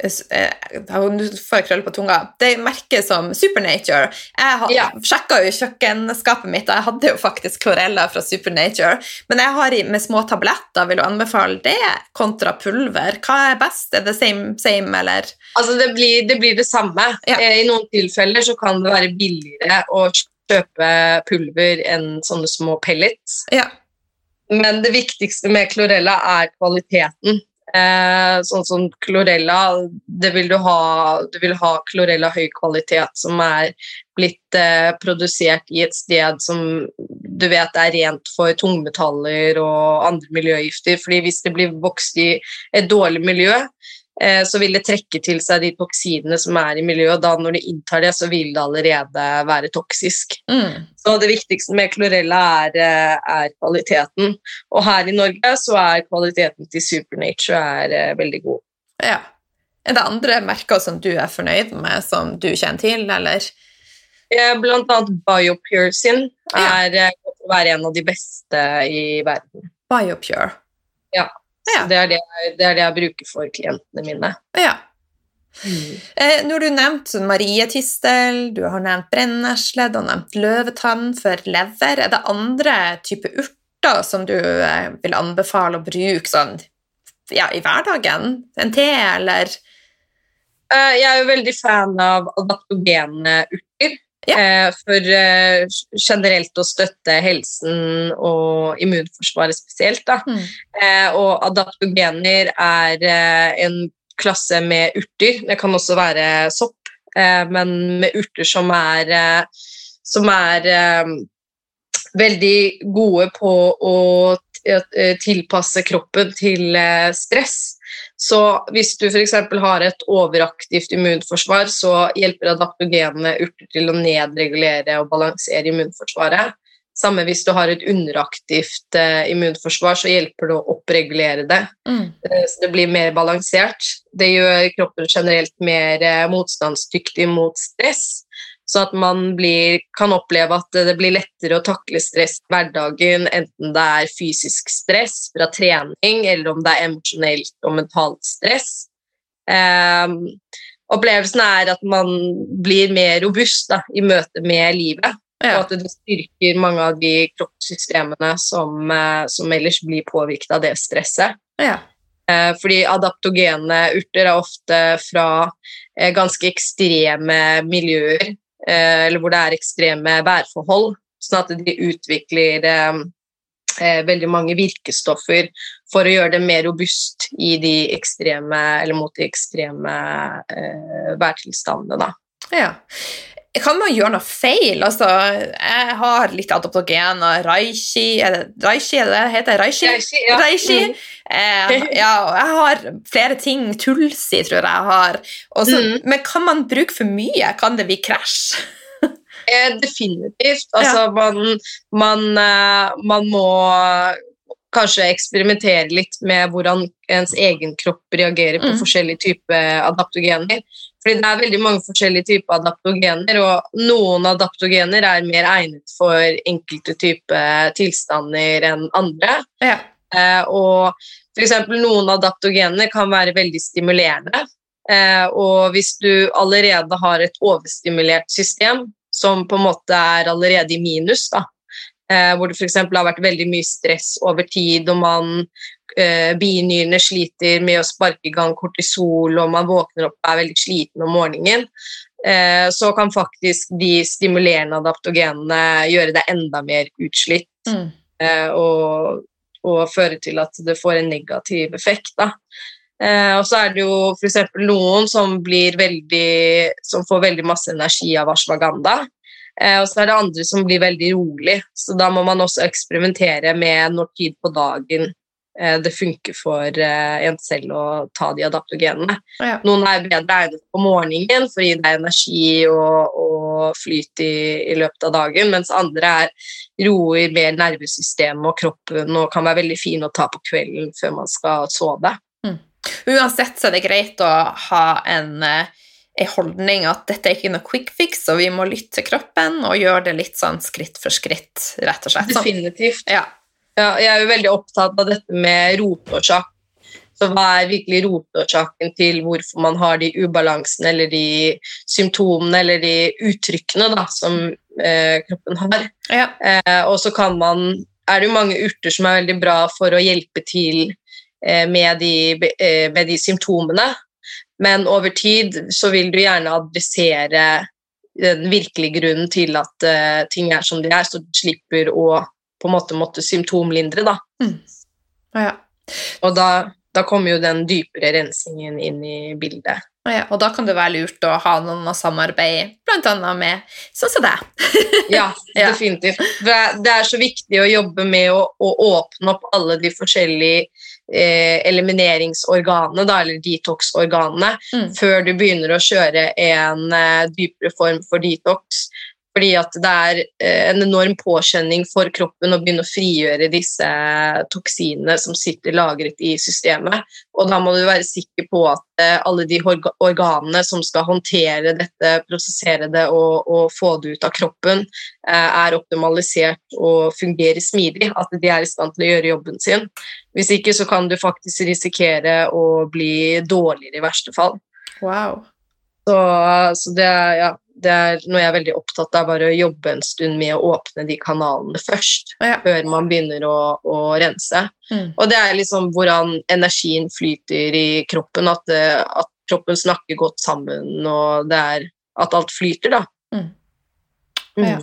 A: Nå får jeg krøll på tunga. Det er merket som Supernature. Jeg har,
B: Ja.
A: sjekka jo kjøkkenskapet mitt, og jeg hadde jo faktisk chlorella fra Supernature. Men jeg har med små tabletter. Vil du anbefale det kontra pulver? Hva er best? Er det same, same eller?
B: Altså det blir, det blir det samme.
A: Ja.
B: Eh, I noen tilfeller så kan det være billigere å kjøpe pulver enn sånne små pellets.
A: Ja.
B: Men det viktigste med chlorella er kvaliteten. Eh, sånn som chlorella, det vil du ha, du vil ha chlorella høy kvalitet som er blitt eh, produsert i et sted som du vet er rent for tungmetaller og andre miljøgifter. fordi hvis det blir vokst i et dårlig miljø, så vil det trekke til seg de toksinene som er i miljøet, og da når de inntar det, så vil det allerede være toksisk.
A: Mm.
B: Så det viktigste med klorella er, eh, er kvaliteten. Og her i Norge så er kvaliteten til Supernature er, eh, veldig god.
A: ja. Er det andre merker som du er fornøyd med, som du kjenner til, eller?
B: Eh, Blant annet Biopure sin
A: Ja.
B: er eh, en av de beste i verden.
A: Biopure.
B: Ja.
A: Ja.
B: Det er det, det er det jeg bruker for klientene mine.
A: Ja. Eh, nå har du nevnt marietistel, du har nevnt brennesle, du har nevnt løvetann for lever. Er det andre typer urter som du eh, vil anbefale å bruke sånn, ja, i hverdagen? En te, eller
B: Eh, jeg er jo veldig fan av adaptogene urter.
A: Ja.
B: eh, For eh, generelt å støtte helsen og immunforsvaret spesielt. Da.
A: Mm.
B: Eh, Og adaptogener er en klasse med urter. Det kan også være sopp, men med urter som er, som er veldig gode på å tilpasse kroppen til stress. Så hvis du f.eks. har et overaktivt immunforsvar, så hjelper adaptogene urter til å nedregulere og balansere immunforsvaret. Samme hvis du har et underaktivt eh, immunforsvar, så hjelper det å oppregulere det.
A: Mm.
B: Eh, Så det blir mer balansert. Det gjør kroppen generelt mer eh, motstandsdyktig mot stress. Så at man blir, kan oppleve at det blir lettere å takle stress i hverdagen, enten det er fysisk stress fra trening, eller om det er emosjonelt og mentalt stress. Um, opplevelsen er at man blir mer robust da, i møte med livet.
A: Ja.
B: Og at det styrker mange av de kroppssystemene som, eh, som ellers blir påvirket av det stresset.
A: Ja.
B: Eh, Fordi adaptogene urter er ofte fra eh, ganske ekstreme miljøer, eller hvor det er ekstreme værforhold, sånn at de utvikler eh, eh, veldig mange virkestoffer for å gjøre det mer robust de ekstreme, mot de ekstreme eh, værtilstandene. Da.
A: Ja. Kan man gjøre noe feil? Altså, jeg har litt adoptogen og reishi Er det reishi det heter? Reishi?
B: Reishi, ja.
A: Reishi.
B: Mm.
A: Eh, ja, jeg har flere ting. Tulsi tror jeg jeg har. Også,
B: Mm.
A: Men kan man bruke for mye? Kan det bli krasj?
B: Eh, definitivt. Altså, man, man, eh, man må kanskje eksperimentere litt med hvordan ens egen kropp reagerer på
A: Mm.
B: forskjellige typer adaptogener. Fordi det er veldig mange forskjellige typer adaptogener, og noen adaptogener er mer egnet for enkelte typer tilstander enn andre.
A: Ja.
B: Eh, og for eksempel noen adaptogener kan være veldig stimulerende. Eh, og hvis du allerede har et overstimulert system, som på en måte er allerede i minus, da, eh, hvor det f.eks. har vært veldig mye stress over tid, og man binyrene sliter med å sparke i gang kortisol, og man våkner opp og er veldig sliten om morgenen, eh, så kan faktisk de stimulerende adaptogenene gjøre deg enda mer utslitt
A: Mm.
B: eh, og, og føre til at det får en negativ effekt. Da. Eh, og så er det jo f.eks. noen som, blir veldig, som får veldig masse energi av ashwagandha. Eh, og så er det andre som blir veldig rolig, så da må man også eksperimentere med når tid på dagen eh, det funker for eh, en selv å ta de adaptogenene.
A: Ja.
B: Noen er bedre egnet på morgenen for å gi deg energi og, og flyt i, i løpet av dagen, mens andre er roer mer nervesystemet og kroppen og kan være veldig fine å ta på kvelden før man skal sove.
A: Uansett så er det greit å ha en, eh, en holdning at dette er ikke noe quick fix, og vi må lytte til kroppen og gjøre det litt sånn skritt for skritt, rett og slett. Sånn.
B: Definitivt.
A: Ja.
B: Ja, jeg er jo veldig opptatt av dette med rotårsak. Så hva er virkelig rotårsaken til hvorfor man har de ubalansene eller de symptomene eller de uttrykkene da, som eh, kroppen har?
A: Ja.
B: Eh, og så kan man, er det jo mange urter som er veldig bra for å hjelpe til eh, med, de, eh, med de symptomene, men over tid så vil du gjerne adressere den virkelige grunnen til at eh, ting er som de er, så du slipper å på en måte måtte symptomlindre. Da.
A: Ja.
B: Og da, da kommer jo den dypere rensingen inn i bildet.
A: Ja, og da kan det være lurt å ha noen å samarbeide annet med sånn som deg.
B: Ja, definitivt. Det er så viktig å jobbe med å, å åpne opp alle de forskjellige eh, elimineringsorganene, da, eller detox-organene,
A: Mm.
B: før du begynner å kjøre en eh, dypere form for detox. Fordi at det er eh, en enorm påkjenning for kroppen å begynne å frigjøre disse toksinene som sitter lagret i systemet. Og da må du være sikker på at eh, alle de organene som skal håndtere dette, prosessere det og, og få det ut av kroppen, eh, er optimalisert og fungerer smidig. At de er i stand til å gjøre jobben sin. Hvis ikke så kan du faktisk risikere å bli dårligere i verste fall.
A: Wow.
B: Så, så det ja, det er noe jeg er veldig opptatt av, bare å jobbe en stund med å åpne de kanalene først.
A: Ja.
B: Før man begynner å, å rense.
A: Mm.
B: Og det er liksom hvordan energien flyter i kroppen, at, det, at kroppen snakker godt sammen, og det er at alt flyter, da.
A: Mm.
B: Mm.
A: Ja.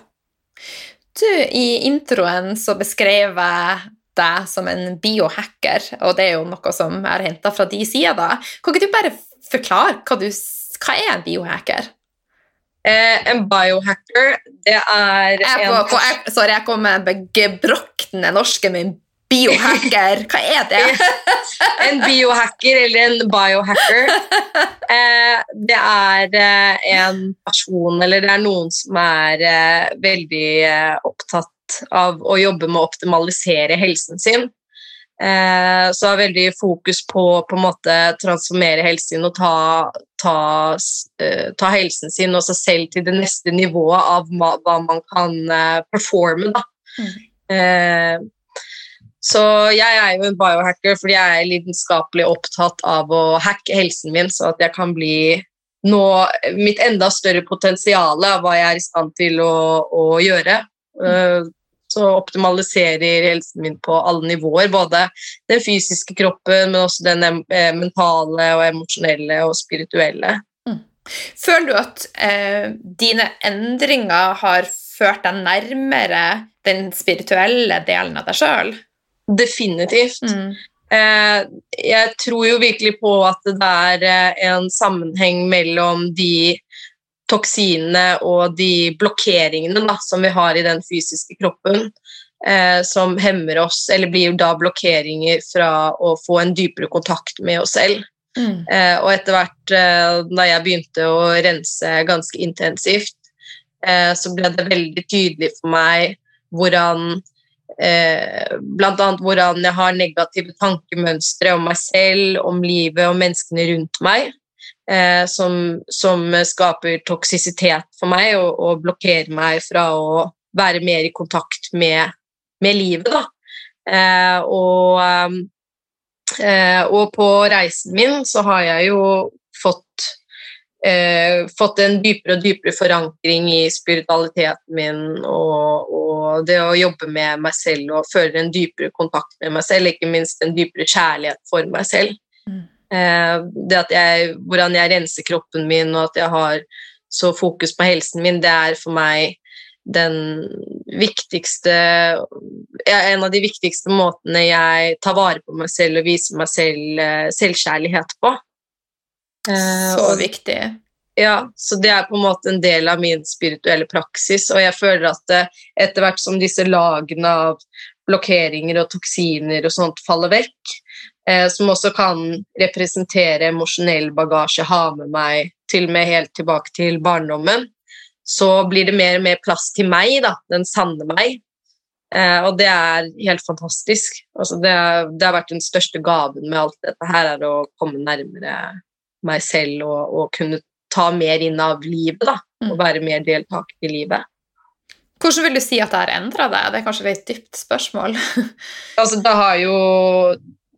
A: Du, i introen så beskrev jeg deg som en biohacker, og det er jo noe som er henta fra de sida, da. Kan ikke du bare forklare hva, du, hva er en biohacker?
B: Eh, en biohacker, det er
A: Jeg,
B: en
A: på, på, jeg, sorry, jeg kom med gebrokne norske med biohacker. Hva er det?
B: En biohacker eller en biohacker. Eh, det er eh, en person, eller det er noen som er eh, veldig eh, opptatt av å jobbe med å optimalisere helsen sin. Eh, så har veldig fokus på på en måte transformere helsen og ta, ta, eh, ta helsen sin og seg selv til det neste nivået av hva, man kan eh, performe. Da.
A: Mm.
B: Eh, så jeg er jo en biohacker fordi jeg er lidenskapelig opptatt av å hacke helsen min, så at jeg kan bli nå mitt enda større potensial av hva jeg er i stand til å, å gjøre. Eh, Så optimaliserer helsen min på alle nivåer, både den fysiske kroppen, men også den eh, mentale og emosjonelle og spirituelle.
A: Føler du at eh, dine endringer har ført deg nærmere den spirituelle delen av deg sjøl?
B: Definitivt.
A: Mm.
B: Eh, jeg tror jo virkelig på at det er eh, en sammenheng mellom de toksinene og de blokkeringene da, som vi har i den fysiske kroppen, eh, som hemmer oss, eller blir da blokkeringer fra å få en dypere kontakt med oss selv.
A: Mm.
B: Eh, og etter hvert, eh, da jeg begynte å rense ganske intensivt, eh, så ble det veldig tydelig for meg hvordan eh, annet hvordan jeg har negative tankemønstre om meg selv, om livet og menneskene rundt meg. Eh, som, som skaper toksisitet for meg og, og blokkerer meg fra å være mer i kontakt med, med livet. Da. Eh, og Eh, og på reisen min så har jeg jo fått, eh, fått en dypere og dypere forankring i spiritualiteten min og, og det å jobbe med meg selv og føle en dypere kontakt med meg selv, ikke minst en dypere kjærlighet for meg selv.
A: Mm.
B: Eh, det at jeg, hvordan jeg renser kroppen min og at jeg har så fokus på helsen min, det er for meg den viktigste En av de viktigste måtene jeg tar vare på meg selv og viser meg selv eh, selvkjærlighet på. Eh,
A: Så
B: og-
A: viktig.
B: ja, så det er på en måte en del av min spirituelle praksis, og jeg føler at etter hvert som disse lagene av blokkeringer og toksiner og sånt faller vekk, som også kan representere emosjonell bagasje, ha med meg til og med helt tilbake til barndommen, så blir det mer og mer plass til meg, da, den sanne meg. Eh, og det er helt fantastisk. Altså, det, er, det har vært den største gaven med alt dette her, er å komme nærmere meg selv og, og kunne ta mer inn av livet, da. Og
A: Mm.
B: være mer deltaker i livet.
A: Hvordan vil du si at det har endra deg? Det er kanskje et litt dypt spørsmål.
B: Altså, det har jo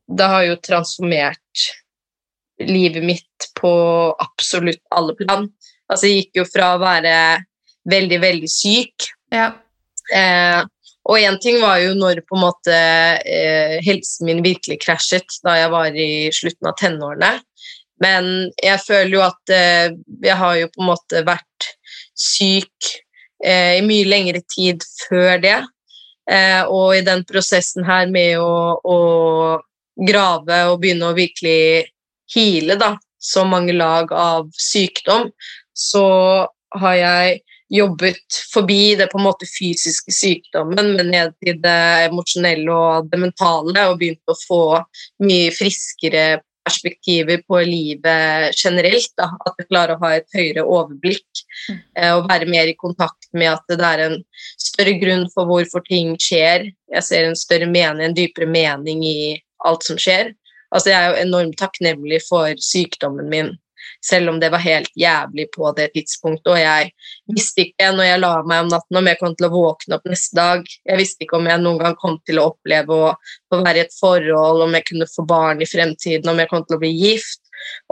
B: Det har jo transformert livet mitt på absolutt alle plan. Altså, jeg gikk jo fra å være veldig, veldig syk
A: ja.
B: Eh, og én ting var jo når på en måte eh, helsen min virkelig krasjet, da jeg var i slutten av tenårene. Men jeg føler jo at eh, jeg har jo på en måte vært syk eh, i mye lengre tid før det. Eh, og i den prosessen her med å, å grave og begynne å virkelig heale da, så mange lag av sykdom, så har jeg jobbet forbi det på en måte fysiske sykdommen, men ned til det emosjonelle og det mentale, og begynt å få mye friskere perspektiver på livet generelt. Da. At jeg klarer å ha et høyere overblikk
A: Mm.
B: eh, og være mer i kontakt med at det er en større grunn for hvorfor ting skjer. Jeg ser en større mening, en dypere mening i alt som skjer. Altså, jeg er jo enormt takknemlig for sykdommen min, selv om det var helt jævlig på det tidspunktet. Og jeg visste ikke når jeg la meg om natten om jeg kom til å våkne opp neste dag. Jeg visste ikke om jeg noen gang kom til å oppleve å, få være i et forhold, om jeg kunne få barn i fremtiden, om jeg kom til å bli gift,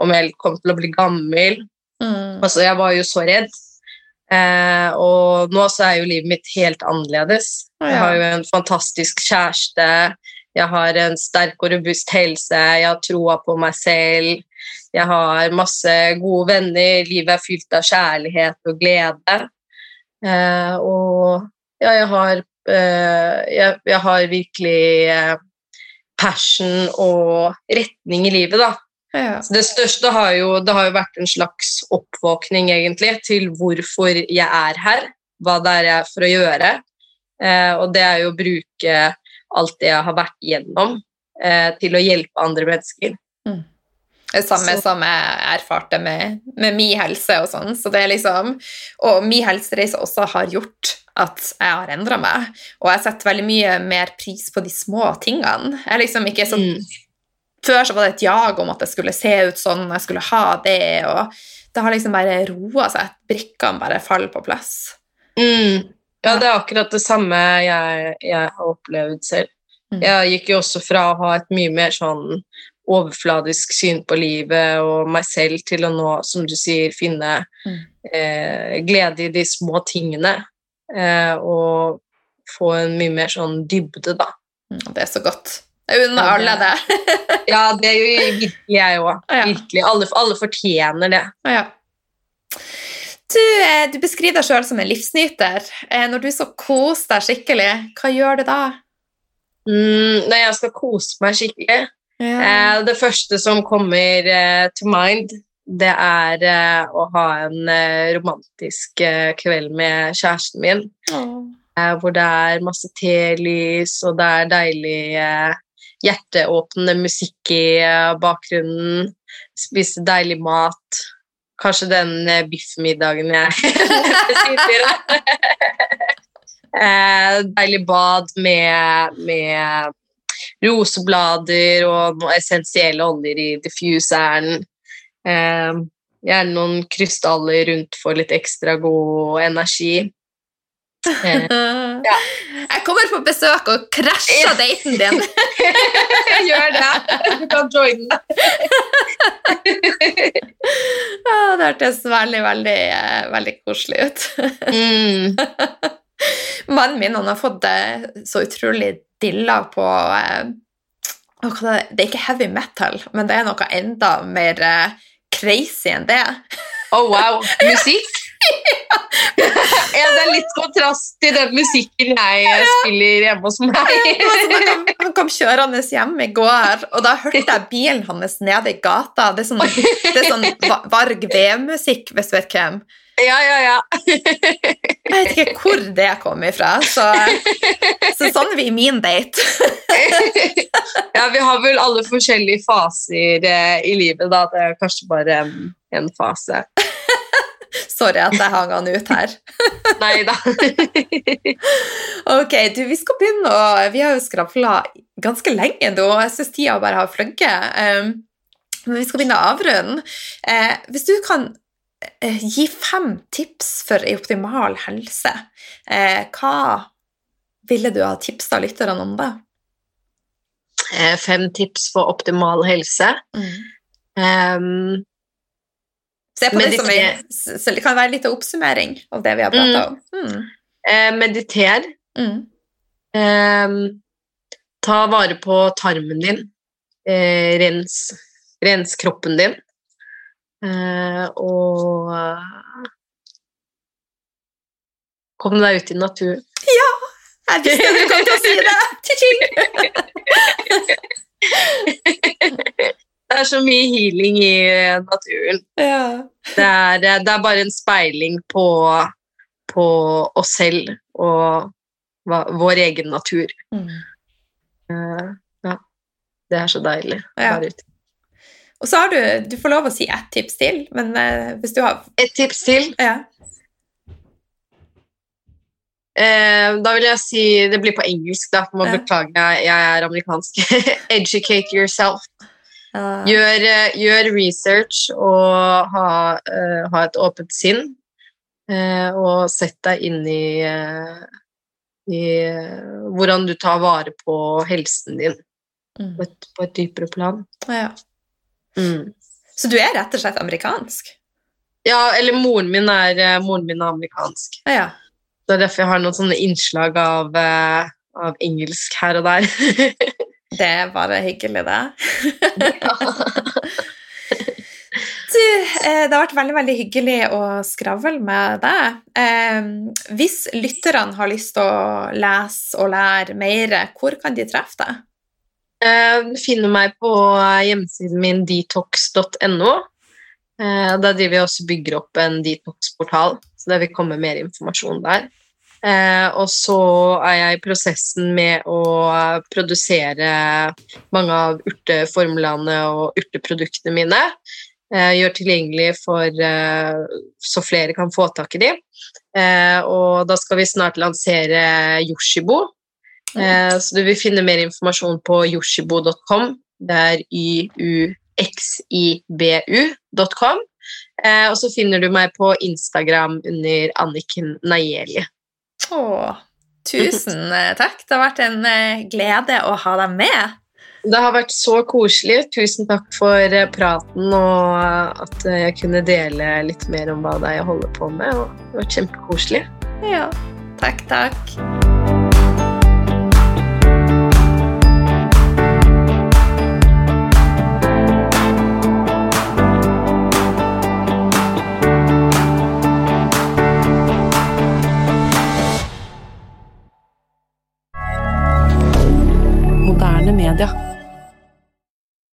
B: om jeg kom til å bli gammel.
A: Mm.
B: Altså, jeg var jo så redd. Eh, og nå så er jo livet mitt helt annerledes. Jeg har jo en fantastisk kjæreste, jeg har en sterk og robust helse, jeg har troa på meg selv, jeg har masse gode venner, livet er fylt av kjærlighet og glede. Eh, og ja, jeg har, eh, jeg, jeg har virkelig eh, passion og retning i livet, da.
A: Ja.
B: Så det største har jo, det har jo vært en slags oppvåkning egentlig til hvorfor jeg er her, hva det er jeg er for å gjøre. Eh, og det er jo å bruke alt det jeg har vært igjennom, eh, til å hjelpe andre mennesker.
A: Det samme
B: Så-
A: som jeg erfarte med, med min helse og sånn. Så det er liksom, og min helsereise også har gjort at jeg har endra meg. Og jeg setter veldig mye mer pris på de små tingene. Jeg liksom ikke så,
B: Mm.
A: Før så var det et jag om at det skulle se ut sånn, jeg skulle ha det, og det har liksom bare roa seg. Brikkene bare faller på plass.
B: Mm. Ja, det er akkurat det samme jeg, jeg har opplevd selv.
A: Mm.
B: Jeg gikk jo også fra å ha et mye mer sånn overfladisk syn på livet og meg selv til å nå, som du sier, finne
A: Mm.
B: eh, glede i de små tingene. Eh, og få en mye mer sånn dybde, da.
A: Mm, Det er så godt. Jeg unner alle det.
B: Ja, det gjør virkelig jeg òg. Virkelig. Alle, alle fortjener det.
A: Ja. Du, eh, du beskriver deg sjøl som en livsnyter. Eh, Når du så koser deg skikkelig, hva gjør du da?
B: Mm, når jeg skal kose meg skikkelig eh, Det første som kommer to mind, det er å ha en romantisk kveld med kjæresten min.
A: Oh.
B: eh, hvor det er masse telys, og det er deilig hjerteåpnende musikk i bakgrunnen. Spise deilig mat. Kanskje den eh, biffmiddagen jeg nevnte eh, deilig bad med, med roseblader og noen essensielle oljer i diffuseren. Eh, gjerne noen krystaller rundt for litt ekstra god energi. Eh,
A: Jeg kommer på besøk og krasjer daten din.
B: Gjør det! Du kan joine.
A: Ja, det hørtes veldig, veldig, eh, veldig koselig ut.
B: Mm.
A: Mannen min han har fått eh, så utrolig dilla på det, er ikke heavy metal, men det er noe enda mer crazy enn det.
B: Oh, wow. Musikk? ja, det er litt kontrast til den musikken jeg spiller hjemme hos meg.
A: Han, kom, han kom kjørende hjem i går, og da hørte jeg bilen hans nede i gata. Det er sånn, det er sånn Varg V-musikk, hvis du vet hvem.
B: Ja, ja, ja.
A: Jeg vet ikke hvor det kom ifra. Så, så sånn vi i min date.
B: ja, vi har vel alle forskjellige faser eh, i livet, da. Det er kanskje bare en, en fase.
A: Sorry at jeg hang han ut her.
B: Nei da.
A: Ok, du, vi skal begynne å Vi har jo skravla ganske lenge nå. Jeg syns tida bare har fløyet. Um, men vi skal begynne å avrunde. Eh, hvis du kan eh, gi fem tips for ei optimal helse, eh, hva ville du ha tipsa lytterne om da?
B: Fem tips for optimal helse. Um,
A: Se på det som en, det kan være litt av oppsummering av det vi har prata om. Mm.
B: eh, mediter.
A: Mm.
B: Eh, ta vare på tarmen din. Eh, rens, rens kroppen din. Eh, og eh, Kom deg ut i naturen.
A: Jeg visste du kom til å si det!
B: Det er så mye healing i eh, naturen.
A: Ja.
B: Det er, eh, det er bare en speiling på, på oss selv og hva, vår egen natur.
A: Mm.
B: Eh, ja. Det er så deilig.
A: Ja. Og så har du Du får lov å si ett tips til, men hvis du har
B: Et tips til.
A: Ja.
B: Da vil jeg si Det blir på engelsk, da. Må
A: Ja.
B: beklage, jeg, jeg er amerikansk. Educate yourself.
A: Uh,
B: Gjør, eh, gjør research og ha, uh, ha et åpent sinn. Uh, og sett deg inn i, i hvordan du tar vare på helsen din
A: mm.
B: på et, på et dypere plan.
A: ja.
B: Mm.
A: Så du er rett og slett amerikansk?
B: Ja, eller moren min er, moren min er amerikansk.
A: Ja.
B: Det er derfor jeg har noen sånne innslag av, av engelsk her og der.
A: Det er bare hyggelig, det. Du, eh, det har vært veldig veldig hyggelig å skravle med deg. Eh, hvis lytterne har lyst til å lese og lære mer, hvor kan de treffe deg?
B: Eh, Du finner meg på hjemmesiden min detox.no. Der Da driver jeg også og bygger opp en detox-portal, så det vil komme mer informasjon der. Eh, Og så er jeg i prosessen med å produsere mange av urteformlene og urteproduktene mine. Eh, Gjør tilgjengelig for eh, så flere kan få tak i de. Eh, Og da skal vi snart lansere Yoshibo. Eh, Så du vil finne mer informasjon på yoshibo.com. Det er yuxibu.com. Eh, Og så finner du meg på Instagram under Anniken Nayeli.
A: Å, tusen eh, takk. Det har vært en eh, glede å ha deg med.
B: Det har vært så koselig. Tusen takk for eh, praten og at jeg kunne dele litt mer om hva det er jeg holder på med. Det har vært kjempekoselig.
A: Ja, takk, takk.
C: Media.